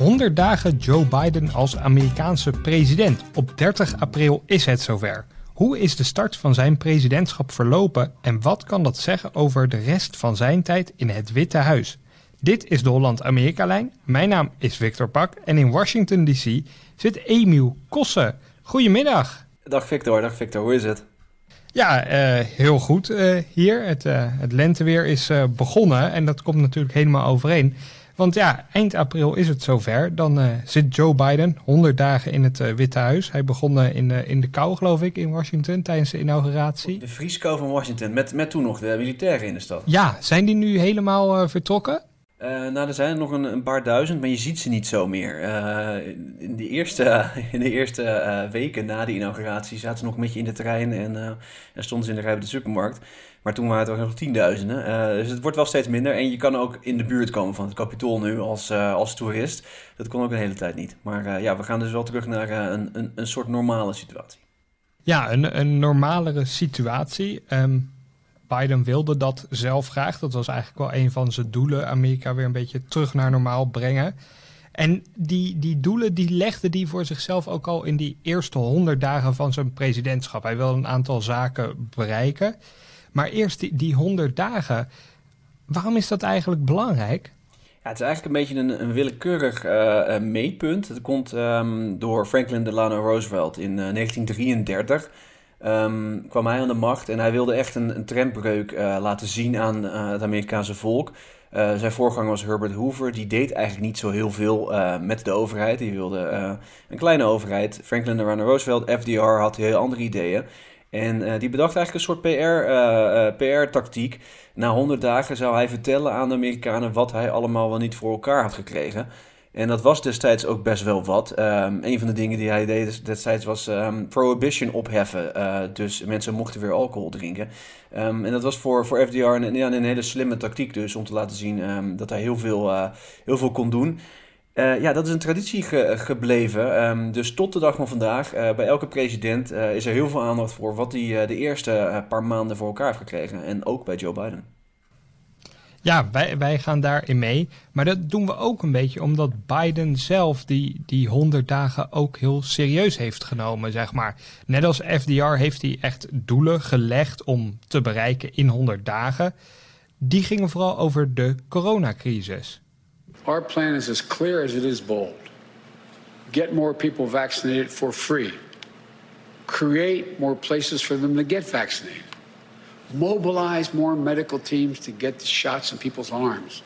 100 dagen Joe Biden als Amerikaanse president. Op 30 april is het zover. Hoe is de start van zijn presidentschap verlopen en wat kan dat zeggen over de rest van zijn tijd in het Witte Huis? Dit is de Holland-Amerika-lijn. Mijn naam is Victor Pak en in Washington DC zit Emiel Kossen. Goedemiddag. Dag Victor, dag Victor, hoe is het? Ja, uh, heel goed uh, hier. Het, uh, het lenteweer is begonnen en dat komt natuurlijk helemaal overeen. Want ja, eind april is het zover. Dan uh, zit Joe Biden 100 dagen in het uh, Witte Huis. Hij begon uh, in, in de kou, geloof ik, in Washington tijdens de inauguratie. De vrieskou van Washington, met, met toen nog de militairen in de stad. Ja, zijn die nu helemaal vertrokken? Nou, er zijn er nog een, een, paar duizend, maar je ziet ze niet zo meer. in de eerste, in de eerste weken na de inauguratie zaten ze nog een beetje in de trein en, en stonden ze in de rij bij de supermarkt. Maar toen waren het nog tienduizenden. Dus het wordt wel steeds minder. En je kan ook in de buurt komen van het kapitool nu als, als toerist. Dat kon ook een hele tijd niet. Maar ja, we gaan dus wel terug naar een, een, een soort normale situatie. Ja, een, een normalere situatie. Um, Biden wilde dat zelf graag. Dat was eigenlijk wel een van zijn doelen. Amerika weer een beetje terug naar normaal brengen. En die, die doelen die legde hij voor zichzelf ook al in die eerste honderd dagen van zijn presidentschap. Hij wilde een aantal zaken bereiken. Maar eerst die, 100 dagen, waarom is dat eigenlijk belangrijk? Ja, het is eigenlijk een beetje een, een willekeurig uh, meetpunt. Het komt um, door Franklin Delano Roosevelt in uh, 1933. Um, kwam hij aan de macht en hij wilde echt een, een trendbreuk uh, laten zien aan het Amerikaanse volk. zijn voorganger was Herbert Hoover. Die deed eigenlijk niet zo heel veel met de overheid. Die wilde een kleine overheid. Franklin Delano Roosevelt, FDR, had heel andere ideeën. En die bedacht eigenlijk een soort PR-tactiek. PR Na 100 dagen zou hij vertellen aan de Amerikanen wat hij allemaal wel niet voor elkaar had gekregen. En dat was destijds ook best wel wat. Um, een van de dingen die hij deed destijds was um, prohibition opheffen. Uh, dus mensen mochten weer alcohol drinken. Um, en dat was voor, voor FDR een, een hele slimme tactiek dus. Om te laten zien dat hij heel veel, uh, heel veel kon doen. Uh, ja, dat is een traditie ge gebleven. Dus tot de dag van vandaag, bij elke president is er heel veel aandacht voor wat hij de eerste paar maanden voor elkaar heeft gekregen. En ook bij Joe Biden. Ja, wij, wij gaan daarin mee. Maar dat doen we ook een beetje omdat Biden zelf die, die 100 dagen ook heel serieus heeft genomen, zeg maar. Net als FDR heeft hij echt doelen gelegd om te bereiken in 100 dagen. Die gingen vooral over de coronacrisis. Our plan is as clear as it is bold. Get more people vaccinated for free. Create more places for them to get vaccinated. Mobilize more medical teams to get the shots in people's arms.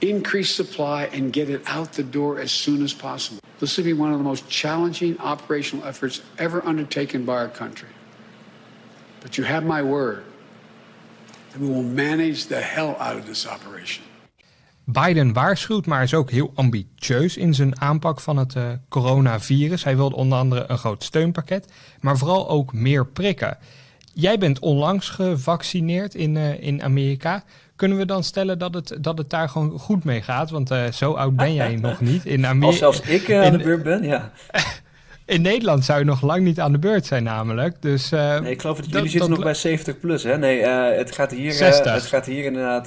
Increase supply and get it out the door as soon as possible. This will be one of the most challenging operational efforts ever undertaken by our country. But you have my word that we will manage the hell out of this operation. Biden waarschuwt, maar is ook heel ambitieus in zijn aanpak van het uh, coronavirus. Hij wil onder andere een groot steunpakket, maar vooral ook meer prikken. Jij bent onlangs gevaccineerd in, uh, in Amerika. Kunnen we dan stellen dat het, dat het daar gewoon goed mee gaat? Want uh, zo oud ben jij nog niet. In Amerika. Als zelfs ik aan de beurt ben, ja. In Nederland zou je nog lang niet aan de beurt zijn, namelijk. Dus, nee, ik geloof dat jullie zitten nog bij 70 plus, hè? Nee, het, gaat hier, het gaat hier inderdaad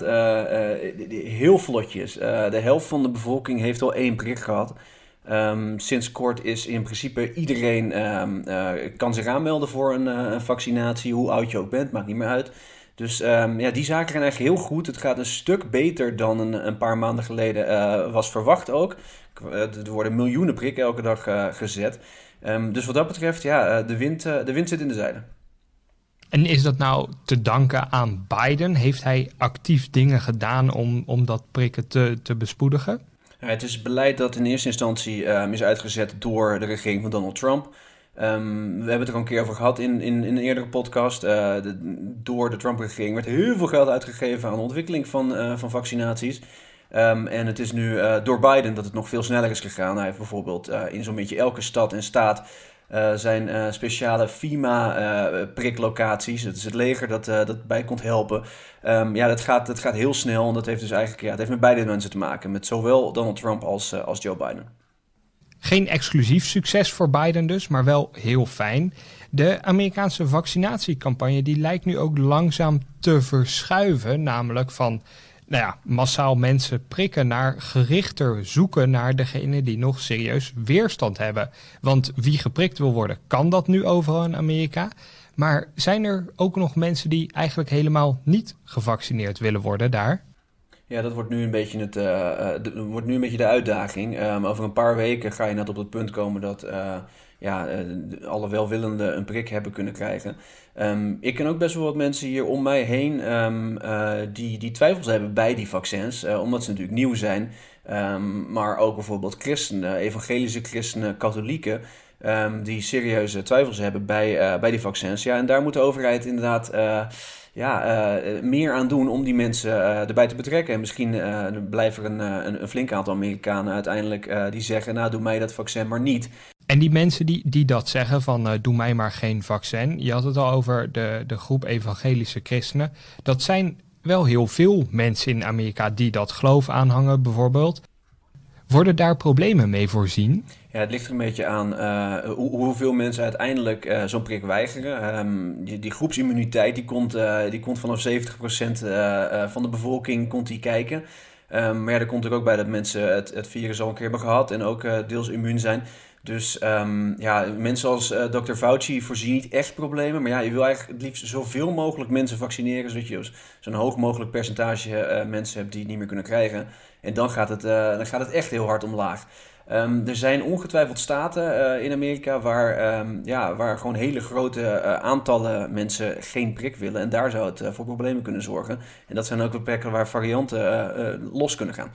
heel vlotjes. de helft van de bevolking heeft al één prik gehad. Um, sinds kort is in principe iedereen um, kan zich aanmelden voor een, een, vaccinatie, hoe oud je ook bent, maakt niet meer uit. Dus um, ja, die zaken gaan eigenlijk heel goed. Het gaat een stuk beter dan een, een paar maanden geleden was verwacht ook. Er worden miljoenen prikken elke dag gezet. Dus wat dat betreft, ja, de wind, de wind zit in de zijde. En is dat nou te danken aan Biden? Heeft hij actief dingen gedaan om, om dat prikken te, te bespoedigen? Ja, het is beleid dat in eerste instantie um, is uitgezet door de regering van Donald Trump. Um, we hebben het er al een keer over gehad in, in, een eerdere podcast. De, door de Trump-regering werd heel veel geld uitgegeven aan de ontwikkeling van, uh, van vaccinaties. Ehm, en het is nu door Biden dat het nog veel sneller is gegaan. Hij heeft bijvoorbeeld in zo'n beetje elke stad en staat uh, zijn uh, speciale FEMA-priklocaties. het is het leger dat, dat bij komt helpen. Um, ja, dat gaat, dat gaat heel snel. En dat heeft dus eigenlijk ja, het heeft met beide mensen te maken. Met zowel Donald Trump als, als Joe Biden. Geen exclusief succes voor Biden dus, maar wel heel fijn. De Amerikaanse vaccinatiecampagne die lijkt nu ook langzaam te verschuiven. Namelijk van nou ja, massaal mensen prikken naar gerichter zoeken naar degene die nog serieus weerstand hebben. Want wie geprikt wil worden, kan dat nu overal in Amerika. Maar zijn er ook nog mensen die eigenlijk helemaal niet gevaccineerd willen worden daar? Ja, dat wordt nu een beetje, het, uh, de, wordt nu een beetje de uitdaging. Um, over een paar weken ga je net op het punt komen dat uh, ja, alle welwillenden een prik hebben kunnen krijgen. Um, ik ken ook best wel wat mensen hier om mij heen um, uh, die, die twijfels hebben bij die vaccins, uh, omdat ze natuurlijk nieuw zijn. Um, maar ook bijvoorbeeld christenen, evangelische christenen, katholieken, die serieuze twijfels hebben bij, bij die vaccins. Ja, en daar moet de overheid inderdaad ja, meer aan doen om die mensen erbij te betrekken. En misschien blijven er een, een, een, flink aantal Amerikanen uiteindelijk die zeggen, nou doe mij dat vaccin maar niet. En die mensen die, die dat zeggen van uh, doe mij maar geen vaccin. Je had het al over de, de groep evangelische christenen. Dat zijn wel heel veel mensen in Amerika die dat geloof aanhangen bijvoorbeeld. Worden daar problemen mee voorzien? Ja, het ligt er een beetje aan hoe, hoeveel mensen uiteindelijk uh, zo'n prik weigeren. Um, die, die, groepsimmuniteit die komt, die komt vanaf 70% van de bevolking komt die kijken. Um, maar ja, er komt er ook bij dat mensen het, het virus al een keer hebben gehad en ook deels immuun zijn. Dus um, ja, mensen als uh, Dr. Fauci voorzien niet echt problemen. Maar ja, je wil eigenlijk het liefst zoveel mogelijk mensen vaccineren. Zodat je zo'n hoog mogelijk percentage uh, mensen hebt die het niet meer kunnen krijgen. En dan gaat het, uh, dan gaat het echt heel hard omlaag. Um, er zijn ongetwijfeld staten in Amerika waar, um, ja, waar gewoon hele grote aantallen mensen geen prik willen. En daar zou het voor problemen kunnen zorgen. En dat zijn ook de plekken waar varianten los kunnen gaan.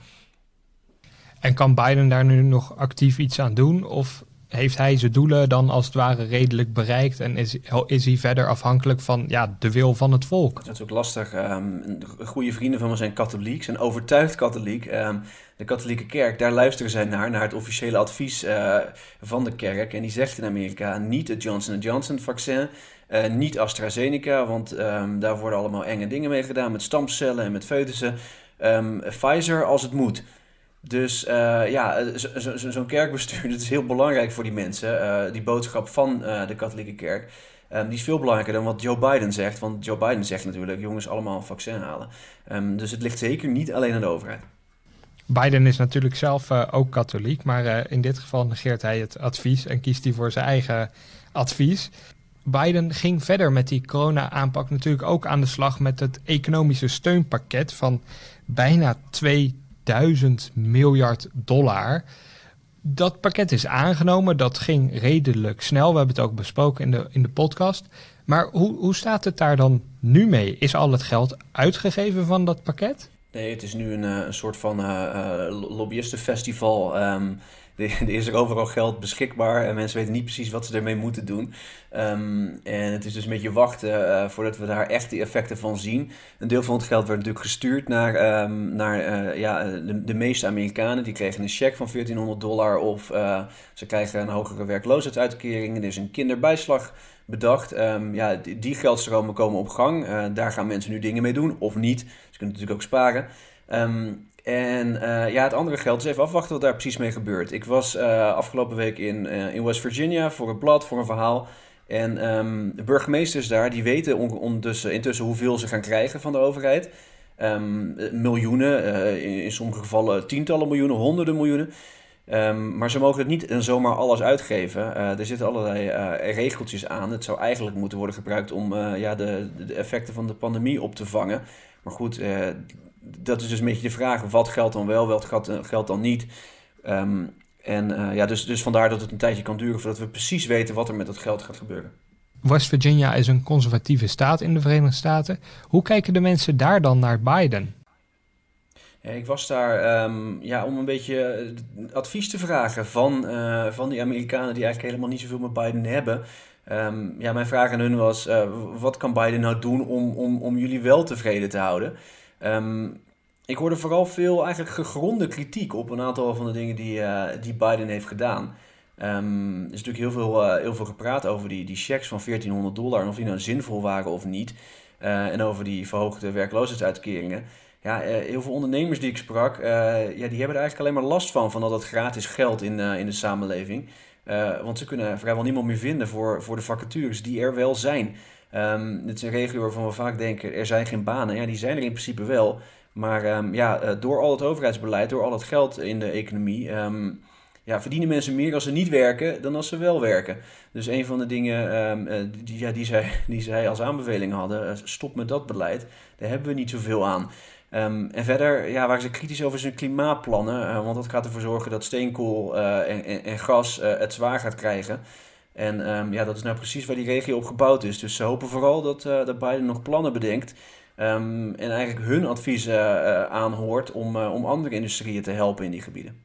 En kan Biden daar nu nog actief iets aan doen? Of heeft hij zijn doelen dan als het ware redelijk bereikt en is, is hij verder afhankelijk van ja, de wil van het volk? Dat is ook lastig. Um, goede vrienden van me zijn katholiek, zijn overtuigd katholiek. Um, de katholieke kerk, daar luisteren zij naar, naar het officiële advies uh, van de kerk. En die zegt in Amerika niet het Johnson Johnson vaccin, uh, niet AstraZeneca, want um, daar worden allemaal enge dingen mee gedaan met stamcellen en met foetussen. Pfizer als het moet. Dus uh, ja, zo'n zo, zo kerkbestuur, dat is heel belangrijk voor die mensen. Uh, die boodschap van de katholieke kerk. Um, die is veel belangrijker dan wat Joe Biden zegt. Want Joe Biden zegt natuurlijk, jongens, allemaal een vaccin halen. Um, dus het ligt zeker niet alleen aan de overheid. Biden is natuurlijk zelf ook katholiek, maar in dit geval negeert hij het advies en kiest hij voor zijn eigen advies. Biden ging verder met die corona-aanpak natuurlijk ook aan de slag met het economische steunpakket van bijna 2 1000 miljard dollar. Dat pakket is aangenomen, dat ging redelijk snel. We hebben het ook besproken in de, in de podcast. Maar hoe, hoe staat het daar dan nu mee? Is al het geld uitgegeven van dat pakket? Nee, het is nu een, eh, een soort van uh, uh, lobbyistenfestival. Um, er is er overal geld beschikbaar en mensen weten niet precies wat ze ermee moeten doen. Um, en het is dus een beetje wachten uh, voordat we daar echt de effecten van zien. Een deel van het geld werd natuurlijk gestuurd naar, um, naar uh, ja, de, de, meeste Amerikanen. Die kregen een cheque van 1400 dollar of uh, ze krijgen een hogere werkloosheidsuitkering. Er is een kinderbijslag bedacht. Um, ja, die, die, geldstromen komen op gang. daar gaan mensen nu dingen mee doen of niet. Ze kunnen natuurlijk ook sparen. En uh, ja, het andere geld is even afwachten wat daar precies mee gebeurt. Ik was uh, afgelopen week in, uh, in West Virginia voor een blad, voor een verhaal. En um, de burgemeesters daar, die weten intussen hoeveel ze gaan krijgen van de overheid. Um, miljoenen, in, sommige gevallen tientallen miljoenen, honderden miljoenen. Um, maar ze mogen het niet zomaar alles uitgeven. er zitten allerlei regeltjes aan. Het zou eigenlijk moeten worden gebruikt om ja, de, de effecten van de pandemie op te vangen. Maar goed, dat is dus een beetje de vraag: wat geldt dan wel, wat geldt dan niet? Um, en uh, ja, dus, dus vandaar dat het een tijdje kan duren voordat we precies weten wat er met dat geld gaat gebeuren. West Virginia is een conservatieve staat in de Verenigde Staten. Hoe kijken de mensen daar dan naar Biden? Ik was daar um, ja, om een beetje advies te vragen van, uh, van die Amerikanen die eigenlijk helemaal niet zoveel met Biden hebben. Um, ja, mijn vraag aan hun was: uh, wat kan Biden nou doen om, om, om jullie wel tevreden te houden? Um, ik hoorde vooral veel eigenlijk gegronde kritiek op een aantal van de dingen die, die Biden heeft gedaan. Um, er is natuurlijk heel veel, heel veel gepraat over die, die checks van 1400 dollar en of die nou zinvol waren of niet. en over die verhoogde werkloosheidsuitkeringen. Ja, heel veel ondernemers die ik sprak, ja, die hebben er eigenlijk alleen maar last van, van al dat gratis geld in, in de samenleving. want ze kunnen vrijwel niemand meer vinden voor, voor de vacatures die er wel zijn. Um, dit is een regio waarvan we vaak denken, er zijn geen banen. Ja, die zijn er in principe wel. Maar um, ja, uh, door al het overheidsbeleid, door al het geld in de economie, um, ja, verdienen mensen meer als ze niet werken dan als ze wel werken. Dus een van de dingen uh, die, ja, die, zij, die zij als aanbeveling hadden, uh, stop met dat beleid. Daar hebben we niet zoveel aan. En verder ja, waren ze kritisch over zijn klimaatplannen, want dat gaat ervoor zorgen dat steenkool en, en, en, gas het zwaar gaat krijgen. En um, ja, dat is nou precies waar die regio op gebouwd is. Dus ze hopen vooral dat, uh, dat Biden nog plannen bedenkt. Um, en eigenlijk hun advies uh, aanhoort om, uh, om andere industrieën te helpen in die gebieden.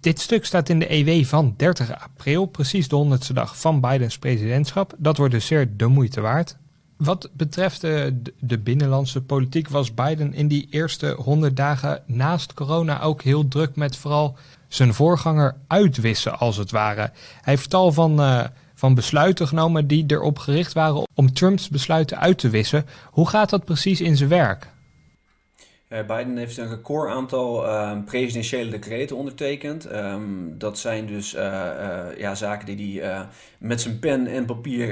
Dit stuk staat in de EW van 30 april, precies de 100ste dag van Bidens presidentschap. Dat wordt dus zeer de moeite waard. Wat betreft de, de binnenlandse politiek was Biden in die eerste 100 dagen naast corona ook heel druk met vooral zijn voorganger uitwissen, als het ware. Hij heeft tal van, uh, van besluiten genomen die erop gericht waren om Trumps besluiten uit te wissen. Hoe gaat dat precies in zijn werk? Uh, Biden heeft een record aantal uh, presidentiële decreten ondertekend. Um, dat zijn dus uh, ja, zaken die hij met zijn pen en papier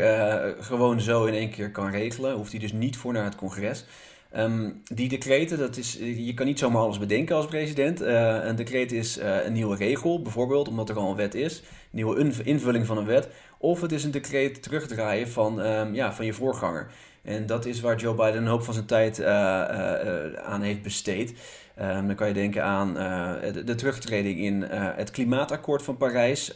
gewoon zo in één keer kan regelen. Hoeft hij dus niet voor naar het congres. Um, die decreten, dat is, je kan niet zomaar alles bedenken als president. Uh, een decreet is uh, een nieuwe regel, bijvoorbeeld omdat er al een wet is. Nieuwe invulling van een wet. Of het is een decreet terugdraaien van, um, ja, van je voorganger. En dat is waar Joe Biden een hoop van zijn tijd uh, aan heeft besteed. Um, dan kan je denken aan de, de, terugtreding in het Klimaatakkoord van Parijs,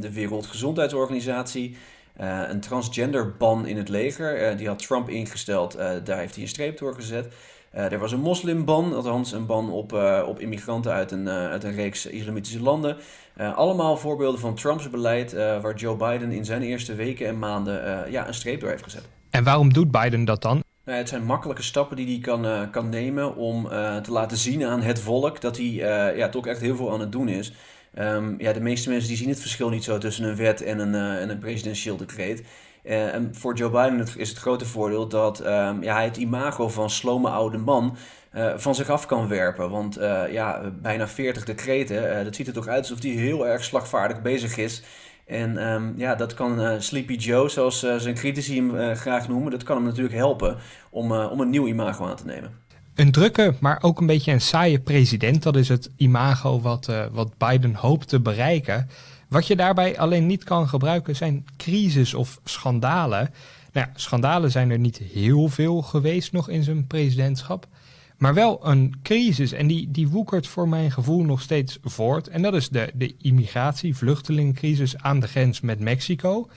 de Wereldgezondheidsorganisatie, uh, een transgenderban in het leger. Uh, die had Trump ingesteld. Uh, daar heeft hij een streep door gezet. er was een moslimban, althans een ban op, op immigranten uit een, uit een reeks islamitische landen. allemaal voorbeelden van Trumps beleid, waar Joe Biden in zijn eerste weken en maanden ja, een streep door heeft gezet. En waarom doet Biden dat dan? Nou, het zijn makkelijke stappen die hij kan, kan nemen om te laten zien aan het volk dat hij ja, toch echt heel veel aan het doen is. Um, ja, de meeste mensen die zien het verschil niet zo tussen een wet en een, en een presidentieel decreet. Uh, en voor Joe Biden is het grote voordeel dat um, ja, hij het imago van slome oude man uh, van zich af kan werpen. Want ja, bijna 40 decreten, dat ziet er toch uit alsof hij heel erg slagvaardig bezig is. En um, ja, dat kan Sleepy Joe, zoals zijn critici hem graag noemen, dat kan hem natuurlijk helpen om, om een nieuw imago aan te nemen. Een drukke, maar ook een beetje een saaie president. Dat is het imago wat, uh, wat Biden hoopt te bereiken. Wat je daarbij alleen niet kan gebruiken zijn crisis of schandalen. Nou schandalen zijn er niet heel veel geweest nog in zijn presidentschap. Maar wel een crisis en die, die woekert voor mijn gevoel nog steeds voort. En dat is de, de immigratie-vluchtelingencrisis aan de grens met Mexico.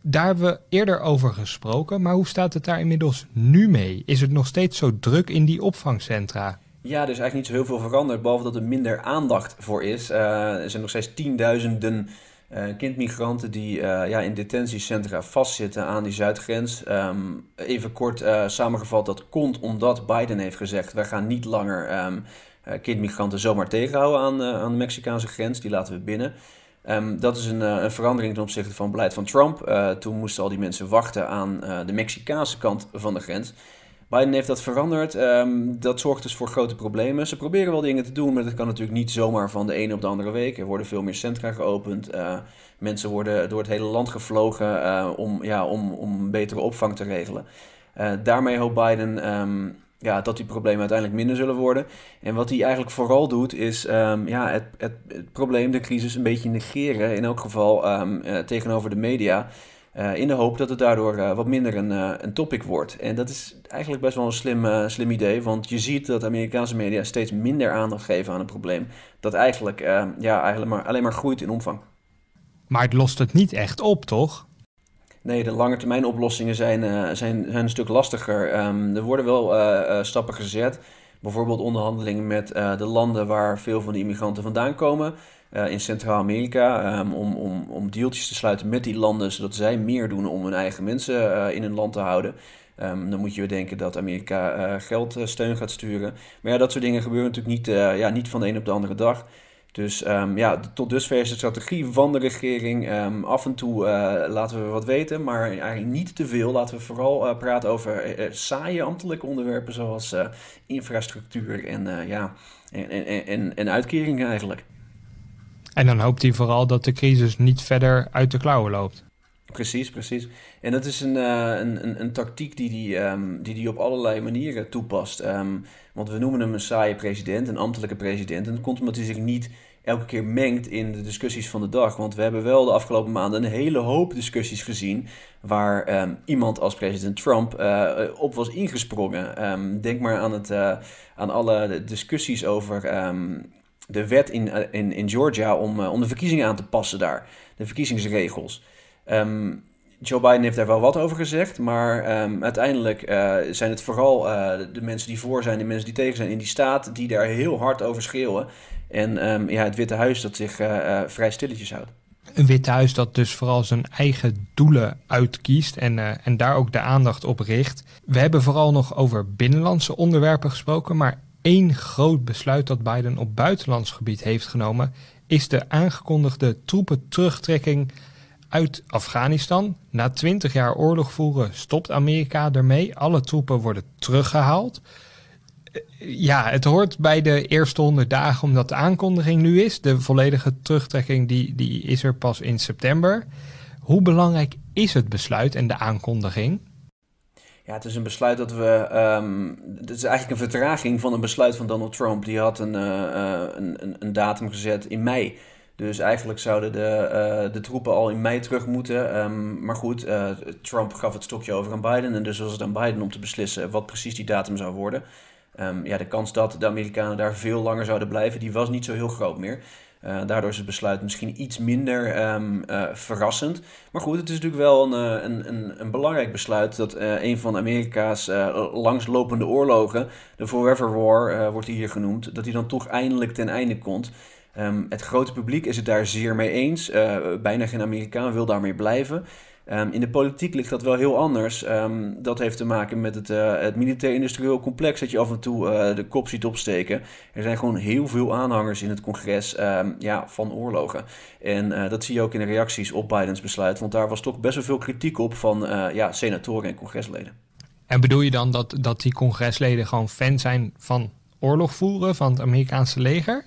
Daar hebben we eerder over gesproken, maar hoe staat het daar inmiddels nu mee? Is het nog steeds zo druk in die opvangcentra? Ja, is eigenlijk niet zo heel veel veranderd, behalve dat er minder aandacht voor is. Uh, er zijn nog steeds tienduizenden uh, kindmigranten die uh, ja, in detentiecentra vastzitten aan die zuidgrens. Um, even kort samengevat, dat komt omdat Biden heeft gezegd: wij gaan niet langer um, kindmigranten zomaar tegenhouden aan, aan de Mexicaanse grens, die laten we binnen. Um, dat is een, uh, een, verandering ten opzichte van het beleid van Trump. Uh, toen moesten al die mensen wachten aan uh, de Mexicaanse kant van de grens. Biden heeft dat veranderd. Um, dat zorgt dus voor grote problemen. Ze proberen wel dingen te doen, maar dat kan natuurlijk niet zomaar van de ene op de andere week. Er worden veel meer centra geopend. mensen worden door het hele land gevlogen om, ja, om, om betere opvang te regelen. daarmee hoopt Biden um, ja, dat die problemen uiteindelijk minder zullen worden. En wat hij eigenlijk vooral doet, is um, ja, het, het, het, probleem, de crisis, een beetje negeren. In elk geval um, uh, tegenover de media. Uh, in de hoop dat het daardoor uh, wat minder een, een topic wordt. En dat is eigenlijk best wel een slim, slim idee. Want je ziet dat Amerikaanse media steeds minder aandacht geven aan een probleem. Dat eigenlijk, ja, eigenlijk maar, alleen maar groeit in omvang. Maar het lost het niet echt op, toch? Nee, de langetermijn oplossingen zijn, uh, zijn, zijn een stuk lastiger. Um, er worden wel uh, uh, stappen gezet. Bijvoorbeeld onderhandelingen met de landen waar veel van de immigranten vandaan komen. in Centraal-Amerika. Um, om, om, om deeltjes te sluiten met die landen, zodat zij meer doen om hun eigen mensen in hun land te houden. Um, dan moet je denken dat Amerika uh, geldsteun gaat sturen. Maar ja, dat soort dingen gebeuren natuurlijk niet, ja, niet van de een op de andere dag. Dus um, ja, tot dusver is de strategie van de regering. Um, af en toe uh, laten we wat weten, maar eigenlijk niet te veel. Laten we vooral praten over saaie ambtelijke onderwerpen zoals infrastructuur en, ja, en, en, en, en uitkeringen eigenlijk. En dan hoopt hij vooral dat de crisis niet verder uit de klauwen loopt. Precies, precies. En dat is een, uh, een, een, een, tactiek die hij um, die die op allerlei manieren toepast. Um, want we noemen hem een saaie president, een ambtelijke president. En dat komt omdat hij zich niet elke keer mengt in de discussies van de dag. Want we hebben wel de afgelopen maanden een hele hoop discussies gezien waar um, iemand als president Trump uh, op was ingesprongen. denk maar aan, het, uh, aan alle discussies over de wet in, in, in Georgia om, om de verkiezingen aan te passen daar. De verkiezingsregels. Joe Biden heeft daar wel wat over gezegd, maar uiteindelijk zijn het vooral de mensen die voor zijn, de mensen die tegen zijn in die staat, die daar heel hard over schreeuwen. En um, ja, het Witte Huis dat zich uh, vrij stilletjes houdt. Een Witte Huis dat dus vooral zijn eigen doelen uitkiest en, en daar ook de aandacht op richt. We hebben vooral nog over binnenlandse onderwerpen gesproken, maar één groot besluit dat Biden op buitenlands gebied heeft genomen is de aangekondigde troepenterugtrekking uit Afghanistan. Na 20 jaar oorlog voeren stopt Amerika ermee. Alle troepen worden teruggehaald. Eh, ja, het hoort bij de eerste 100 dagen omdat de aankondiging nu is. De volledige terugtrekking die, die is er pas in september. Hoe belangrijk is het besluit en de aankondiging? Ja, het is een besluit dat we. Um, het is eigenlijk een vertraging van een besluit van Donald Trump. Die had een, uh, een, een datum gezet in mei. Dus eigenlijk zouden de, uh, de troepen al in mei terug moeten. Um, maar goed, Trump gaf het stokje over aan Biden. En dus was het aan Biden om te beslissen wat precies die datum zou worden. Um, ja, de kans dat de Amerikanen daar veel langer zouden blijven, die was niet zo heel groot meer. Uh, daardoor is het besluit misschien iets minder um, verrassend. Maar goed, het is natuurlijk wel een, een, een, een belangrijk besluit dat een van Amerika's langslopende oorlogen, de Forever War wordt hier genoemd, dat die dan toch eindelijk ten einde komt. Um, het grote publiek is het daar zeer mee eens. Bijna geen Amerikaan wil daarmee blijven. Um, in de politiek ligt dat wel heel anders. Um, dat heeft te maken met het, uh, het militair-industrieel complex dat je af en toe uh, de kop ziet opsteken. Er zijn gewoon heel veel aanhangers in het congres ja, van oorlogen. En dat zie je ook in de reacties op Bidens besluit. Want daar was toch best wel veel kritiek op van ja, senatoren en congresleden. En bedoel je dan dat, dat die congresleden gewoon fan zijn van oorlog voeren van het Amerikaanse leger?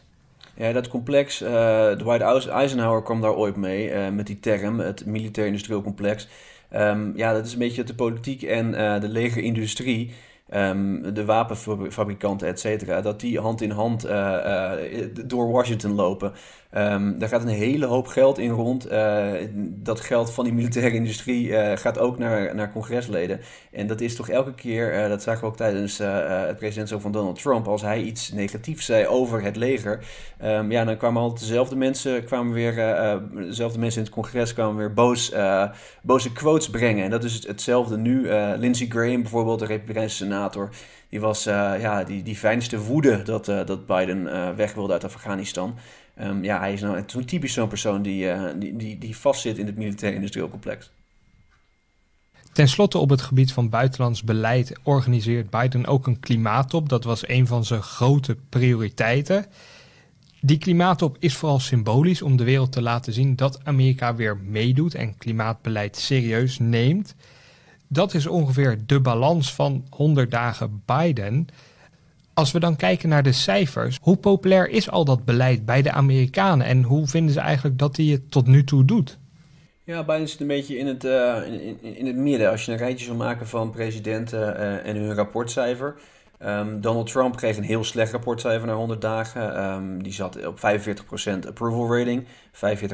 Ja, dat complex, uh, Dwight Eisenhower kwam daar ooit mee uh, met die term, het militair-industrieel complex. Um, ja, dat is een beetje de politiek en uh, de legerindustrie um, de wapenfabrikanten, et cetera, dat die hand in hand uh, uh, door Washington lopen. Um, daar gaat een hele hoop geld in rond. Uh, dat geld van die militaire industrie gaat ook naar, naar congresleden. En dat is toch elke keer, dat zagen we ook tijdens het presidentschap van Donald Trump, als hij iets negatiefs zei over het leger, um, ja, dan kwamen altijd dezelfde mensen, kwamen weer, dezelfde mensen in het congres kwamen weer boos, boze quotes brengen. En dat is hetzelfde nu. Lindsey Graham bijvoorbeeld, de Republikeinse senator die was uh, ja, die, die fijnste woede dat, uh, dat Biden uh, weg wilde uit Afghanistan. Um, ja, hij is nou zo'n typisch zo'n persoon die, die, die, die vastzit in het militair-industrieel complex. Ten slotte op het gebied van buitenlands beleid organiseert Biden ook een klimaattop. Dat was een van zijn grote prioriteiten. Die klimaattop is vooral symbolisch om de wereld te laten zien dat Amerika weer meedoet en klimaatbeleid serieus neemt. Dat is ongeveer de balans van 100 dagen Biden. Als we dan kijken naar de cijfers, hoe populair is al dat beleid bij de Amerikanen en hoe vinden ze eigenlijk dat hij het tot nu toe doet? Ja, Biden zit een beetje in het, uh, in, in, het midden. Als je een rijtje zou maken van presidenten uh, en hun rapportcijfer. Um, Donald Trump kreeg een heel slecht rapportcijfer na 100 dagen. Um, die zat op 45% approval rating. 45%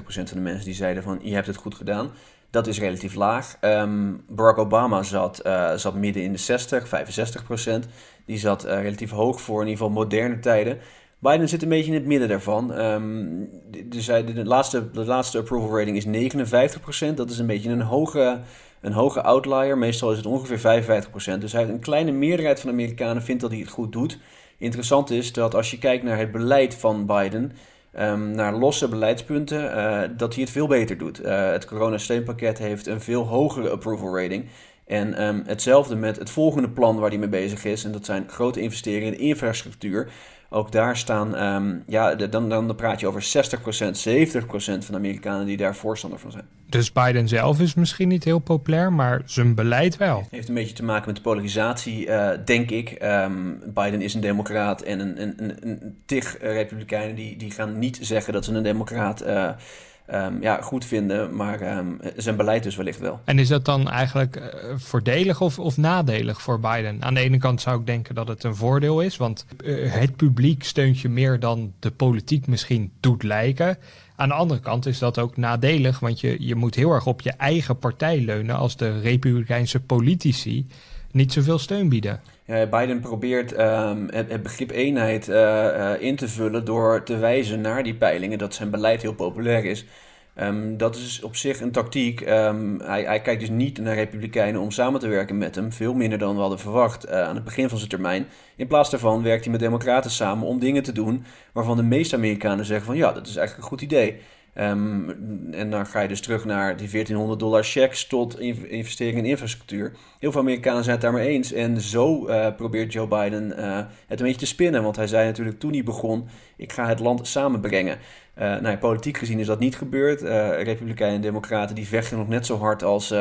van de mensen die zeiden van je hebt het goed gedaan. Dat is relatief laag. Um, Barack Obama zat, uh, zat midden in de 60, 65 procent. Die zat uh, relatief hoog voor in ieder geval moderne tijden. Biden zit een beetje in het midden daarvan. Um, de, de, de, laatste, de laatste approval rating is 59 procent. Dat is een beetje een hoge, een hoge outlier. Meestal is het ongeveer 55 procent. Dus hij, een kleine meerderheid van de Amerikanen vindt dat hij het goed doet. Interessant is dat als je kijkt naar het beleid van Biden um, naar losse beleidspunten, uh, dat hij het veel beter doet. Uh, het coronasteunpakket heeft een veel hogere approval rating. En ehm, hetzelfde met het volgende plan waar hij mee bezig is. En dat zijn grote investeringen in infrastructuur. Ook daar staan, ehm, ja, dan, dan praat je over 60%, 70% van de Amerikanen die daar voorstander van zijn. Dus Biden zelf is misschien niet heel populair, maar zijn beleid wel. Het heeft een beetje te maken met de polarisatie, uh, denk ik. Ehm, Biden is een democraat en een, een, een, een tig republikeinen die, die gaan niet zeggen dat ze een democraat uh, um, ja, goed vinden, maar um, zijn beleid dus wellicht wel. En is dat dan eigenlijk uh, voordelig of, of nadelig voor Biden? Aan de ene kant zou ik denken dat het een voordeel is, want uh, het publiek steunt je meer dan de politiek misschien doet lijken. Aan de andere kant is dat ook nadelig, want je, je moet heel erg op je eigen partij leunen als de republikeinse politici niet zoveel steun bieden. Ja, Biden probeert um, het, begrip eenheid uh, uh, in te vullen door te wijzen naar die peilingen dat zijn beleid heel populair is. Um, dat is op zich een tactiek. Um, hij, hij, kijkt dus niet naar Republikeinen om samen te werken met hem. Veel minder dan we hadden verwacht aan het begin van zijn termijn. In plaats daarvan werkt hij met Democraten samen om dingen te doen waarvan de meeste Amerikanen zeggen: van ja, dat is eigenlijk een goed idee. Um, en dan ga je dus terug naar die 1400 dollar checks tot investeringen in infrastructuur. Heel veel Amerikanen zijn het daarmee eens. En zo uh, probeert Joe Biden uh, het een beetje te spinnen. Want hij zei natuurlijk toen hij begon: ik ga het land samenbrengen. Uh, nou politiek gezien is dat niet gebeurd. Republikeinen en Democraten die vechten nog net zo hard als,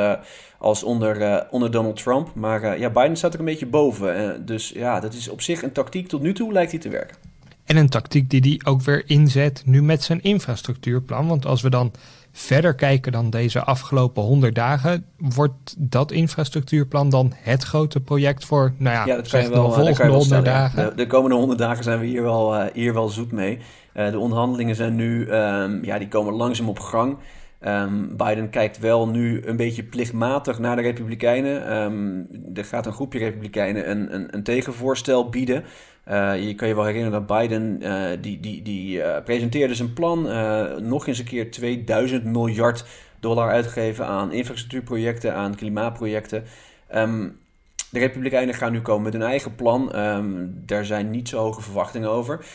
als onder, onder Donald Trump. Maar ja, Biden staat er een beetje boven. dus ja, dat is op zich een tactiek. Tot nu toe lijkt hij te werken. En een tactiek die hij ook weer inzet nu met zijn infrastructuurplan. Want als we dan verder kijken dan deze afgelopen 100 dagen, wordt dat infrastructuurplan dan het grote project voor, nou ja, ja dat kan je wel, de volgende 100 dagen? De, de, komende 100 dagen zijn we hier wel, uh, hier wel zoet mee. Uh, de onderhandelingen zijn nu, um, ja, die komen langzaam op gang. Um, Biden kijkt wel nu een beetje plichtmatig naar de Republikeinen. Um, er gaat een groepje Republikeinen een, een, een tegenvoorstel bieden. Uh, je kan je wel herinneren dat Biden uh, die, die, die uh, presenteerde zijn plan nog eens een keer 2000 miljard dollar uitgeven aan infrastructuurprojecten, aan klimaatprojecten. Um, de Republikeinen gaan nu komen met hun eigen plan. Um, daar zijn niet zo hoge verwachtingen over.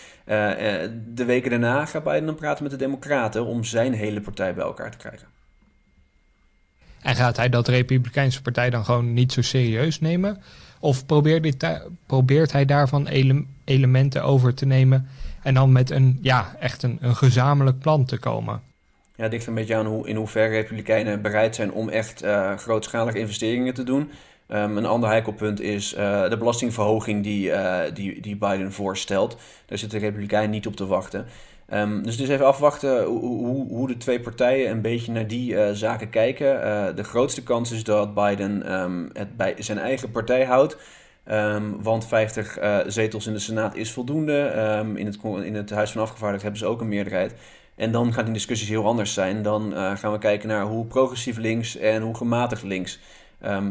de weken daarna gaat Biden dan praten met de Democraten om zijn hele partij bij elkaar te krijgen. En gaat hij dat Republikeinse partij dan gewoon niet zo serieus nemen? Of probeert, hij, probeert hij daarvan ele elementen over te nemen en dan met een, ja, echt een, een gezamenlijk plan te komen? Ja, het ligt een beetje aan hoe, in hoeverre Republikeinen bereid zijn om echt uh, grootschalige investeringen te doen. Um, een ander heikelpunt is uh, de belastingverhoging die, uh, die, die Biden voorstelt. Daar zitten de Republikeinen niet op te wachten. Um, dus dus even afwachten hoe, hoe, hoe, de twee partijen een beetje naar die uh, zaken kijken. De grootste kans is dat Biden um, het bij zijn eigen partij houdt. Want 50 uh, zetels in de Senaat is voldoende. in, het, in het Huis van Afgevaardigden hebben ze ook een meerderheid. En dan gaan die discussies heel anders zijn. Dan gaan we kijken naar hoe progressief links en hoe gematigd links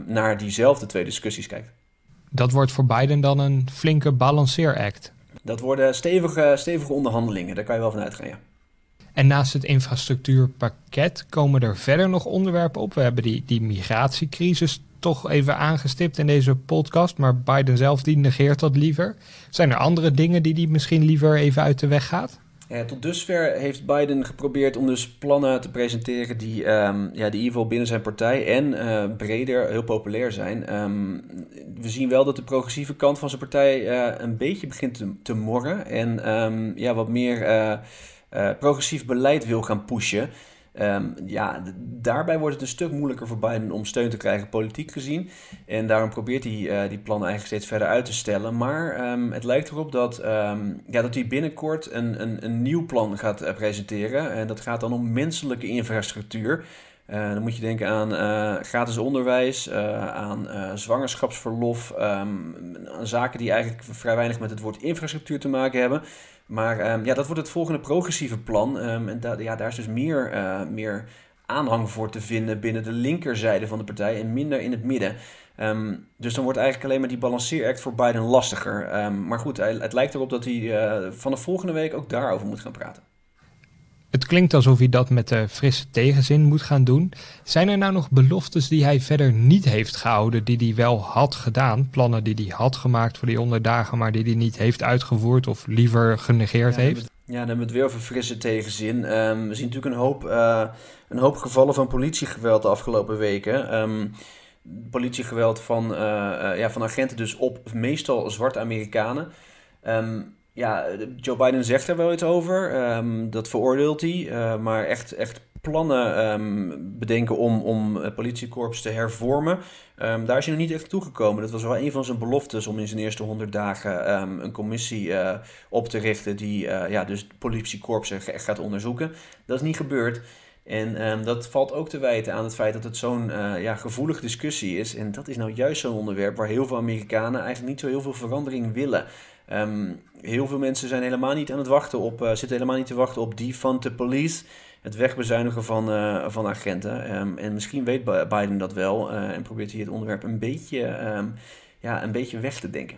naar diezelfde twee discussies kijkt. Dat wordt voor Biden dan een flinke balanceeract. Dat worden stevige, stevige onderhandelingen, daar kan je wel van uitgaan, ja. En naast het infrastructuurpakket komen er verder nog onderwerpen op. We hebben die, die migratiecrisis toch even aangestipt in deze podcast, maar Biden zelf die negeert dat liever. Zijn er andere dingen die hij misschien liever even uit de weg gaat? Ja, tot dusver heeft Biden geprobeerd om dus plannen te presenteren die, um, ja, die in ieder geval binnen zijn partij en uh, breder heel populair zijn. Um, we zien wel dat de progressieve kant van zijn partij uh, een beetje begint te, te morren en um, ja, wat meer progressief beleid wil gaan pushen. Um, ja, daarbij wordt het een stuk moeilijker voor Biden om steun te krijgen, politiek gezien. En daarom probeert hij uh, die plannen eigenlijk steeds verder uit te stellen. Maar um, het lijkt erop dat, um, ja, dat hij binnenkort een, een, een nieuw plan gaat uh, presenteren. En dat gaat dan om menselijke infrastructuur. Uh, dan moet je denken aan gratis onderwijs, aan zwangerschapsverlof, aan zaken die eigenlijk vrij weinig met het woord infrastructuur te maken hebben. Maar um, ja, dat wordt het volgende progressieve plan. Um, en ja, daar is dus meer, uh, meer aanhang voor te vinden binnen de linkerzijde van de partij en minder in het midden. Um, dus dan wordt eigenlijk alleen maar die balanceeract voor Biden lastiger. maar goed, het lijkt erop dat hij uh, vanaf volgende week ook daarover moet gaan praten. Het klinkt alsof hij dat met de frisse tegenzin moet gaan doen. Zijn er nou nog beloftes die hij verder niet heeft gehouden, die hij wel had gedaan? Plannen die hij had gemaakt voor die onderdagen, maar die hij niet heeft uitgevoerd of liever genegeerd heeft? Ja, dan hebben we het weer over frisse tegenzin. Um, we zien natuurlijk een hoop, uh, een hoop gevallen van politiegeweld de afgelopen weken. Um, politiegeweld van, ja, van agenten dus op meestal zwarte Amerikanen. Ehm, ja, Joe Biden zegt er wel iets over. Ehm, dat veroordeelt hij. maar echt, echt plannen ehm, bedenken om, om politiekorps te hervormen. Um, daar is hij nog niet echt toegekomen. Dat was wel een van zijn beloftes om in zijn eerste 100 dagen een commissie uh, op te richten die uh, ja, dus het politiekorps echt gaat onderzoeken. Dat is niet gebeurd. En dat valt ook te wijten aan het feit dat het zo'n ja, gevoelige discussie is. En dat is nou juist zo'n onderwerp waar heel veel Amerikanen eigenlijk niet zo heel veel verandering willen. Heel veel mensen zijn helemaal niet aan het wachten op, zitten helemaal niet te wachten op defund the police het wegbezuinigen van, uh, van agenten. Um, en misschien weet Biden dat wel uh, en probeert hij het onderwerp een beetje, um, ja, een beetje weg te denken.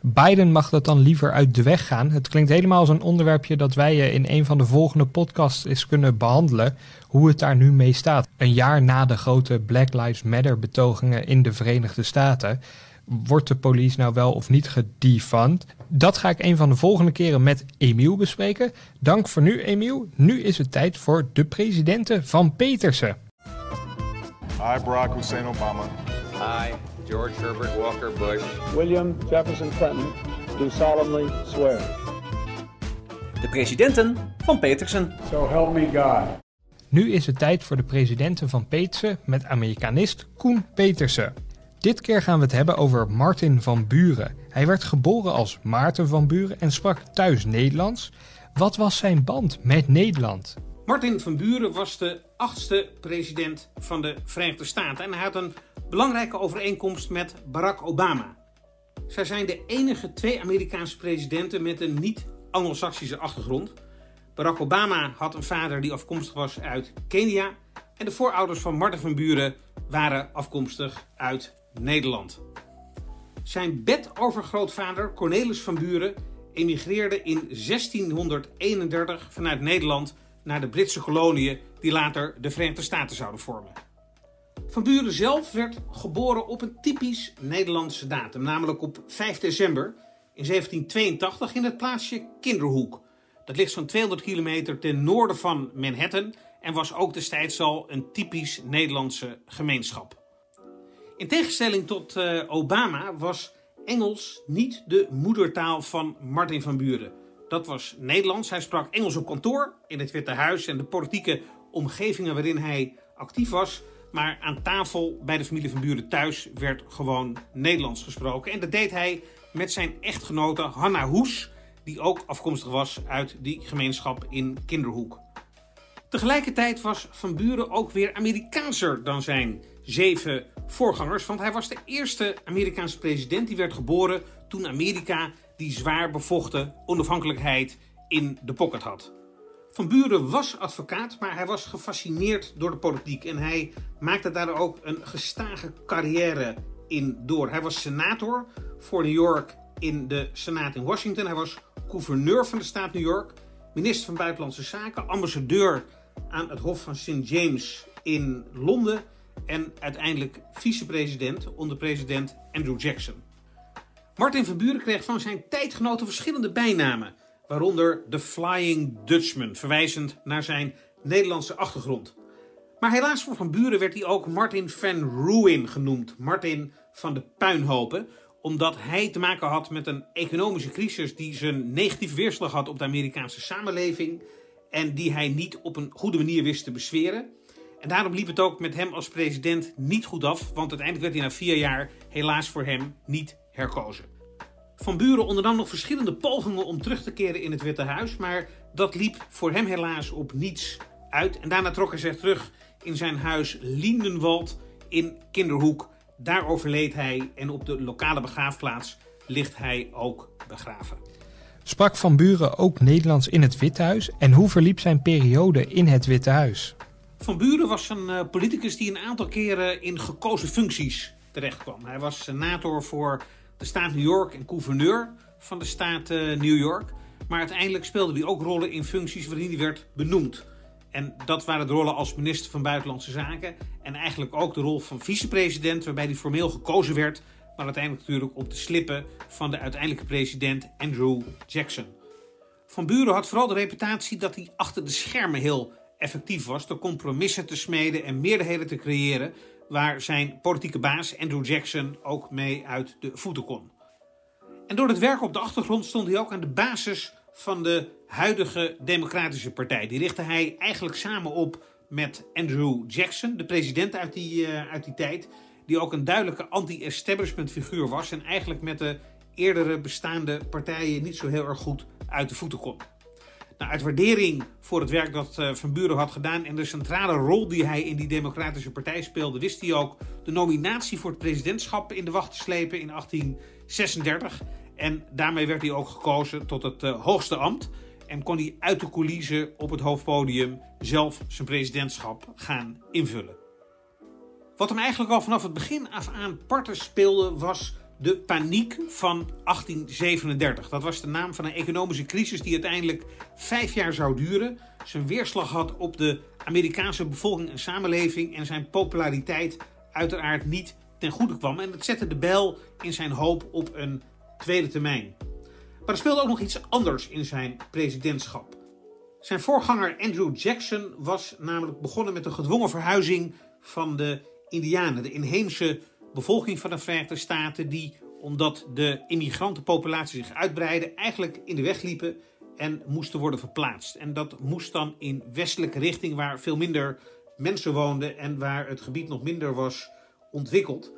Biden mag dat dan liever uit de weg gaan. Het klinkt helemaal als een onderwerpje dat wij in een van de volgende podcasts eens kunnen behandelen. Hoe het daar nu mee staat. Een jaar na de grote Black Lives Matter betogingen in de Verenigde Staten wordt de police nou wel of niet gedefund? Dat ga ik een van de volgende keren met Emiel bespreken. Dank voor nu, Emiel. Nu is het tijd voor de presidenten van Petersen. Hi, Barack Hussein Obama. Hi, George Herbert Walker Bush. William Jefferson Clinton, do solemnly swear. De presidenten van Petersen. So help me God. Nu is het tijd voor de presidenten van Petersen met Amerikanist Koen Petersen. Dit keer gaan we het hebben over Martin van Buren. Hij werd geboren als Maarten van Buren en sprak thuis Nederlands. Wat was zijn band met Nederland? Martin van Buren was de achtste president van de Verenigde Staten en hij had een belangrijke overeenkomst met Barack Obama. Zij zijn de enige twee Amerikaanse presidenten met een niet-Anglo-Saxische achtergrond. Barack Obama had een vader die afkomstig was uit Kenia en de voorouders van Martin van Buren waren afkomstig uit Nederland. Zijn bedovergrootvader Cornelis van Buren emigreerde in 1631 vanuit Nederland naar de Britse koloniën die later de Verenigde Staten zouden vormen. Van Buren zelf werd geboren op een typisch Nederlandse datum, namelijk op 5 december in 1782 in het plaatsje Kinderhoek. Dat ligt zo'n 200 kilometer ten noorden van Manhattan en was ook destijds al een typisch Nederlandse gemeenschap. In tegenstelling tot uh, Obama was Engels niet de moedertaal van Martin van Buren. Dat was Nederlands. Hij sprak Engels op kantoor, in het Witte Huis en de politieke omgevingen waarin hij actief was. Maar aan tafel bij de familie van Buren thuis werd gewoon Nederlands gesproken. En dat deed hij met zijn echtgenote Hanna Hoes, die ook afkomstig was uit die gemeenschap in Kinderhoek. Tegelijkertijd was Van Buren ook weer Amerikaanser dan zijn zeven voorgangers, want hij was de eerste Amerikaanse president die werd geboren toen Amerika die zwaar bevochten onafhankelijkheid in de pocket had. Van Buren was advocaat, maar hij was gefascineerd door de politiek en hij maakte daar ook een gestage carrière in door. Hij was senator voor New York in de Senaat in Washington. Hij was gouverneur van de staat New York, minister van Buitenlandse Zaken, ambassadeur aan het Hof van St. James in Londen en uiteindelijk vicepresident onder president Andrew Jackson. Martin van Buren kreeg van zijn tijdgenoten verschillende bijnamen, waaronder de Flying Dutchman, verwijzend naar zijn Nederlandse achtergrond. Maar helaas voor Van Buren werd hij ook Martin van Ruin genoemd, Martin van de puinhopen, omdat hij te maken had met een economische crisis die zijn negatieve weerslag had op de Amerikaanse samenleving en die hij niet op een goede manier wist te besweren. En daarom liep het ook met hem als president niet goed af, want uiteindelijk werd hij na vier jaar helaas voor hem niet herkozen. Van Buren ondernam nog verschillende pogingen om terug te keren in het Witte Huis, maar dat liep voor hem helaas op niets uit. En daarna trok hij zich terug in zijn huis Lindenwald in Kinderhoek. Daar overleed hij en op de lokale begraafplaats ligt hij ook begraven. Sprak Van Buren ook Nederlands in het Witte Huis en hoe verliep zijn periode in het Witte Huis? Van Buren was een uh, politicus die een aantal keren in gekozen functies terecht kwam. Hij was senator voor de staat New York en gouverneur van de staat uh, New York. Maar uiteindelijk speelde hij ook rollen in functies waarin hij werd benoemd. En dat waren de rollen als minister van Buitenlandse Zaken. En eigenlijk ook de rol van vicepresident, waarbij hij formeel gekozen werd. Maar uiteindelijk natuurlijk op de slippen van de uiteindelijke president Andrew Jackson. Van Buren had vooral de reputatie dat hij achter de schermen heel effectief was door compromissen te smeden en meerderheden te creëren, waar zijn politieke baas Andrew Jackson ook mee uit de voeten kon. En door het werk op de achtergrond stond hij ook aan de basis van de huidige Democratische Partij. Die richtte hij eigenlijk samen op met Andrew Jackson, de president uit die, uh, uit die tijd, die ook een duidelijke anti-establishment figuur was en eigenlijk met de eerdere bestaande partijen niet zo heel erg goed uit de voeten kon. Nou, uit waardering voor het werk dat uh, Van Buren had gedaan en de centrale rol die hij in die Democratische Partij speelde, wist hij ook de nominatie voor het presidentschap in de wacht te slepen in 1836. En daarmee werd hij ook gekozen tot het uh, hoogste ambt. En kon hij uit de coulissen op het hoofdpodium zelf zijn presidentschap gaan invullen. Wat hem eigenlijk al vanaf het begin af aan parten speelde was de paniek van 1837. Dat was de naam van een economische crisis die uiteindelijk vijf jaar zou duren. Zijn weerslag had op de Amerikaanse bevolking en samenleving en zijn populariteit uiteraard niet ten goede kwam. En het zette de bel in zijn hoop op een tweede termijn. Maar er speelde ook nog iets anders in zijn presidentschap. Zijn voorganger Andrew Jackson was namelijk begonnen met de gedwongen verhuizing van de Indianen, de inheemse bevolking van de Verenigde Staten, die omdat de immigrantenpopulatie zich uitbreidde, eigenlijk in de weg liepen en moesten worden verplaatst. En dat moest dan in westelijke richting, waar veel minder mensen woonden en waar het gebied nog minder was ontwikkeld.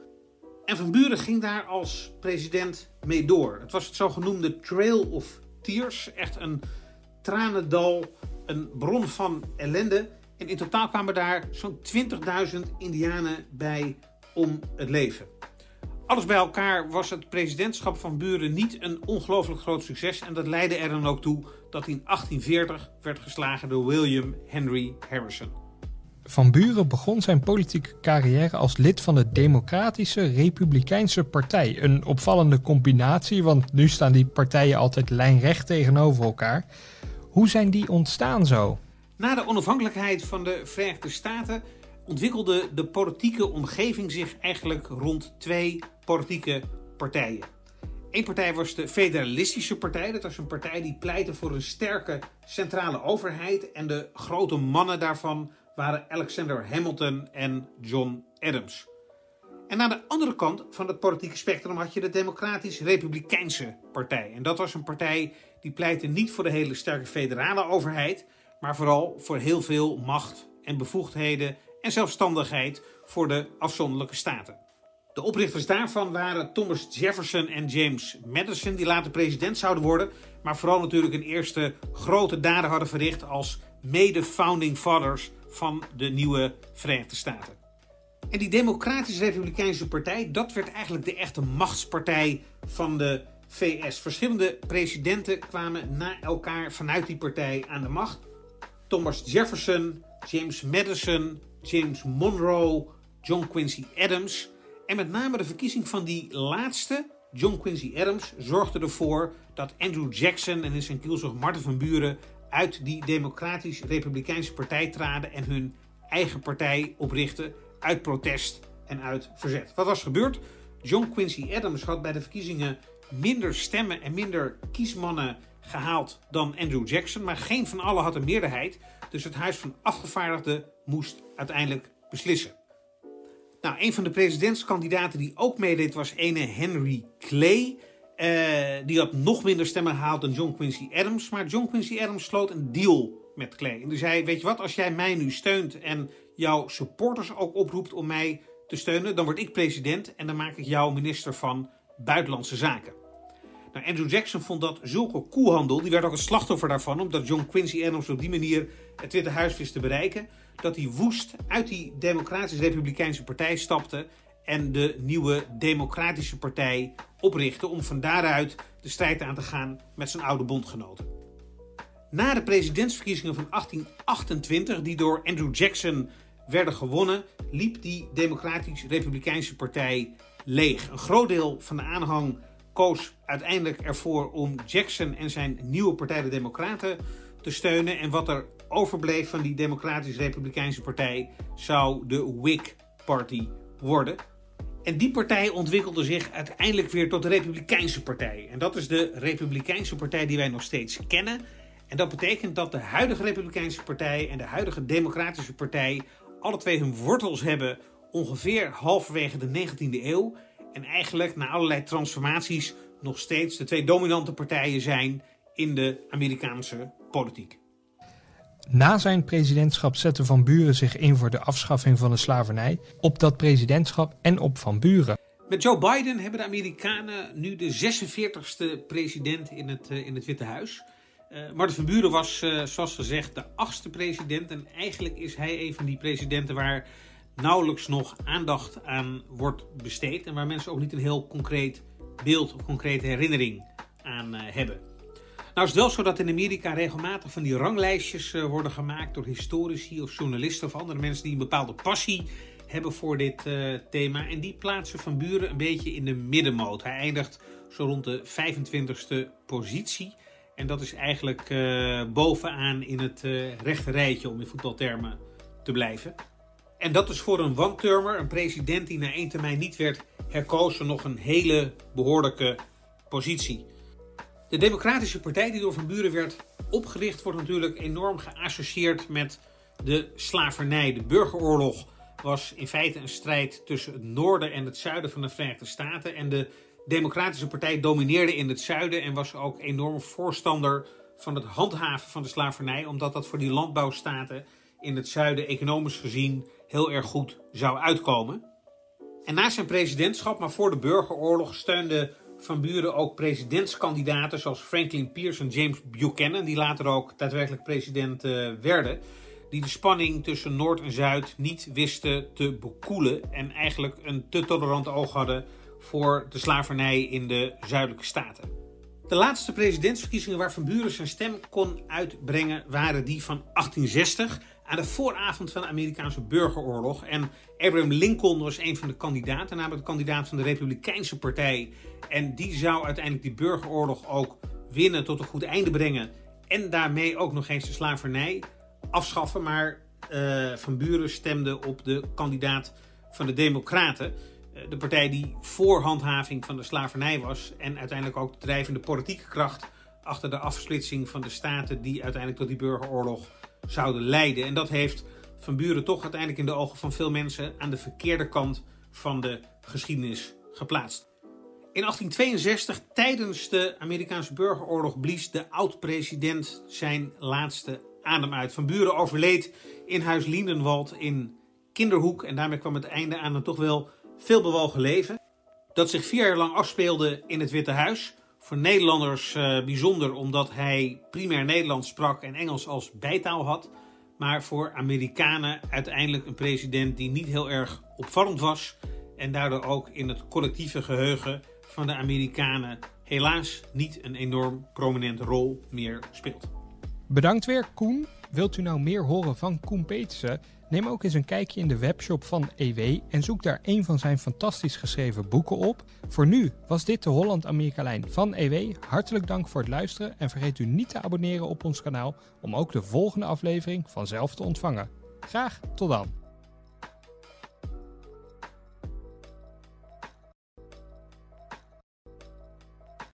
En Van Buren ging daar als president mee door. Het was het zogenoemde Trail of Tears. Echt een tranendal, een bron van ellende. En in totaal kwamen daar zo'n 20.000 Indianen bij om het leven. Alles bij elkaar was het presidentschap van Buren niet een ongelooflijk groot succes. En dat leidde er dan ook toe dat in 1840 werd geslagen door William Henry Harrison. Van Buren begon zijn politieke carrière als lid van de Democratische Republikeinse Partij. Een opvallende combinatie, want nu staan die partijen altijd lijnrecht tegenover elkaar. Hoe zijn die ontstaan zo? Na de onafhankelijkheid van de Verenigde Staten ontwikkelde de politieke omgeving zich eigenlijk rond twee politieke partijen. Eén partij was de Federalistische Partij. Dat was een partij die pleitte voor een sterke centrale overheid. En de grote mannen daarvan waren Alexander Hamilton en John Adams. En aan de andere kant van het politieke spectrum had je de Democratisch-Republikeinse Partij. En dat was een partij die pleitte niet voor de hele sterke federale overheid, maar vooral voor heel veel macht en bevoegdheden en zelfstandigheid voor de afzonderlijke staten. De oprichters daarvan waren Thomas Jefferson en James Madison, die later president zouden worden, maar vooral natuurlijk een eerste grote daden hadden verricht als mede-founding fathers van de nieuwe Verenigde Staten. En die Democratisch-Republikeinse Partij, dat werd eigenlijk de echte machtspartij van de VS. Verschillende presidenten kwamen na elkaar vanuit die partij aan de macht. Thomas Jefferson, James Madison, James Monroe, John Quincy Adams. En met name de verkiezing van die laatste, John Quincy Adams, zorgde ervoor dat Andrew Jackson en in zijn kielzog Martin van Buren uit die Democratisch-Republikeinse Partij traden en hun eigen partij oprichten uit protest en uit verzet. Wat was gebeurd? John Quincy Adams had bij de verkiezingen minder stemmen en minder kiesmannen gehaald dan Andrew Jackson, maar geen van allen had een meerderheid. Dus het Huis van Afgevaardigden moest uiteindelijk beslissen. Nou, een van de presidentskandidaten die ook meedeed was ene Henry Clay. Uh, die had nog minder stemmen gehaald dan John Quincy Adams. Maar John Quincy Adams sloot een deal met Clay. En die zei: Weet je wat, als jij mij nu steunt en jouw supporters ook oproept om mij te steunen, dan word ik president en dan maak ik jou minister van Buitenlandse Zaken. Nou, Andrew Jackson vond dat zulke koehandel. Die werd ook het slachtoffer daarvan, omdat John Quincy Adams op die manier het Witte Huis wist te bereiken. Dat hij woest uit die Democratisch-Republikeinse Partij stapte en de nieuwe Democratische Partij oprichtte om van daaruit de strijd aan te gaan met zijn oude bondgenoten. Na de presidentsverkiezingen van 1828, die door Andrew Jackson werden gewonnen, liep die Democratisch-Republikeinse Partij leeg. Een groot deel van de aanhang koos uiteindelijk ervoor om Jackson en zijn nieuwe Partij de Democraten te steunen. En wat er overbleef van die Democratisch-Republikeinse Partij zou de Whig Party worden. En die partij ontwikkelde zich uiteindelijk weer tot de Republikeinse Partij. En dat is de Republikeinse Partij die wij nog steeds kennen. En dat betekent dat de huidige Republikeinse Partij en de huidige Democratische Partij alle twee hun wortels hebben ongeveer halverwege de 19e eeuw en eigenlijk na allerlei transformaties nog steeds de twee dominante partijen zijn in de Amerikaanse politiek. Na zijn presidentschap zette Van Buren zich in voor de afschaffing van de slavernij op dat presidentschap en op Van Buren. Met Joe Biden hebben de Amerikanen nu de 46ste president in het, uh, in het Witte Huis. Uh, Martin van Buren was, uh, zoals gezegd, de achtste president. En eigenlijk is hij een van die presidenten waar nauwelijks nog aandacht aan wordt besteed. En waar mensen ook niet een heel concreet beeld of concrete herinnering aan hebben. Nou is het wel zo dat in Amerika regelmatig van die ranglijstjes worden gemaakt door historici of journalisten of andere mensen die een bepaalde passie hebben voor dit uh, thema. En die plaatsen Van Buren een beetje in de middenmoot. Hij eindigt zo rond de 25ste positie. En dat is eigenlijk uh, bovenaan in het rechte rijtje, om in voetbaltermen te blijven. En dat is voor een one-termer, een president die na één termijn niet werd herkozen, nog een hele behoorlijke positie. De Democratische Partij, die door Van Buren werd opgericht, wordt natuurlijk enorm geassocieerd met de slavernij, de burgeroorlog was in feite een strijd tussen het noorden en het zuiden van de Verenigde Staten. En de Democratische Partij domineerde in het zuiden en was ook enorm voorstander van het handhaven van de slavernij, omdat dat voor die landbouwstaten in het zuiden economisch gezien heel erg goed zou uitkomen. En na zijn presidentschap, maar voor de burgeroorlog, steunde Van Buren ook presidentskandidaten zoals Franklin Pierce en James Buchanan, die later ook daadwerkelijk president uh, werden die de spanning tussen Noord en Zuid niet wisten te bekoelen en eigenlijk een te tolerant oog hadden voor de slavernij in de zuidelijke staten. De laatste presidentsverkiezingen waar Van Buren zijn stem kon uitbrengen waren die van 1860 aan de vooravond van de Amerikaanse burgeroorlog. En Abraham Lincoln was een van de kandidaten, namelijk de kandidaat van de Republikeinse Partij. En die zou uiteindelijk die burgeroorlog ook winnen, tot een goed einde brengen. En daarmee ook nog eens de slavernij afschaffen. Maar uh, Van Buren stemde op de kandidaat van de Democraten. Uh, de partij die voor handhaving van de slavernij was. En uiteindelijk ook de drijvende politieke kracht achter de afsplitsing van de staten. die uiteindelijk tot die burgeroorlog zouden leiden. En dat heeft Van Buren toch uiteindelijk in de ogen van veel mensen aan de verkeerde kant van de geschiedenis geplaatst. In 1862, tijdens de Amerikaanse burgeroorlog, blies de oud-president zijn laatste adem uit. Van Buren overleed in huis Liendenwald in Kinderhoek. En daarmee kwam het einde aan een toch wel veelbewogen leven. Dat zich vier jaar lang afspeelde in het Witte Huis. Voor Nederlanders uh, bijzonder omdat hij primair Nederlands sprak en Engels als bijtaal had. Maar voor Amerikanen uiteindelijk een president die niet heel erg opvallend was. En daardoor ook in het collectieve geheugen van de Amerikanen helaas niet een enorm prominente rol meer speelt. Bedankt weer, Koen. Wilt u nou meer horen van Koen Petersen? Neem ook eens een kijkje in de webshop van EW en zoek daar een van zijn fantastisch geschreven boeken op. Voor nu was dit de Holland-Amerika-lijn van EW. Hartelijk dank voor het luisteren en vergeet u niet te abonneren op ons kanaal om ook de volgende aflevering vanzelf te ontvangen. Graag tot dan.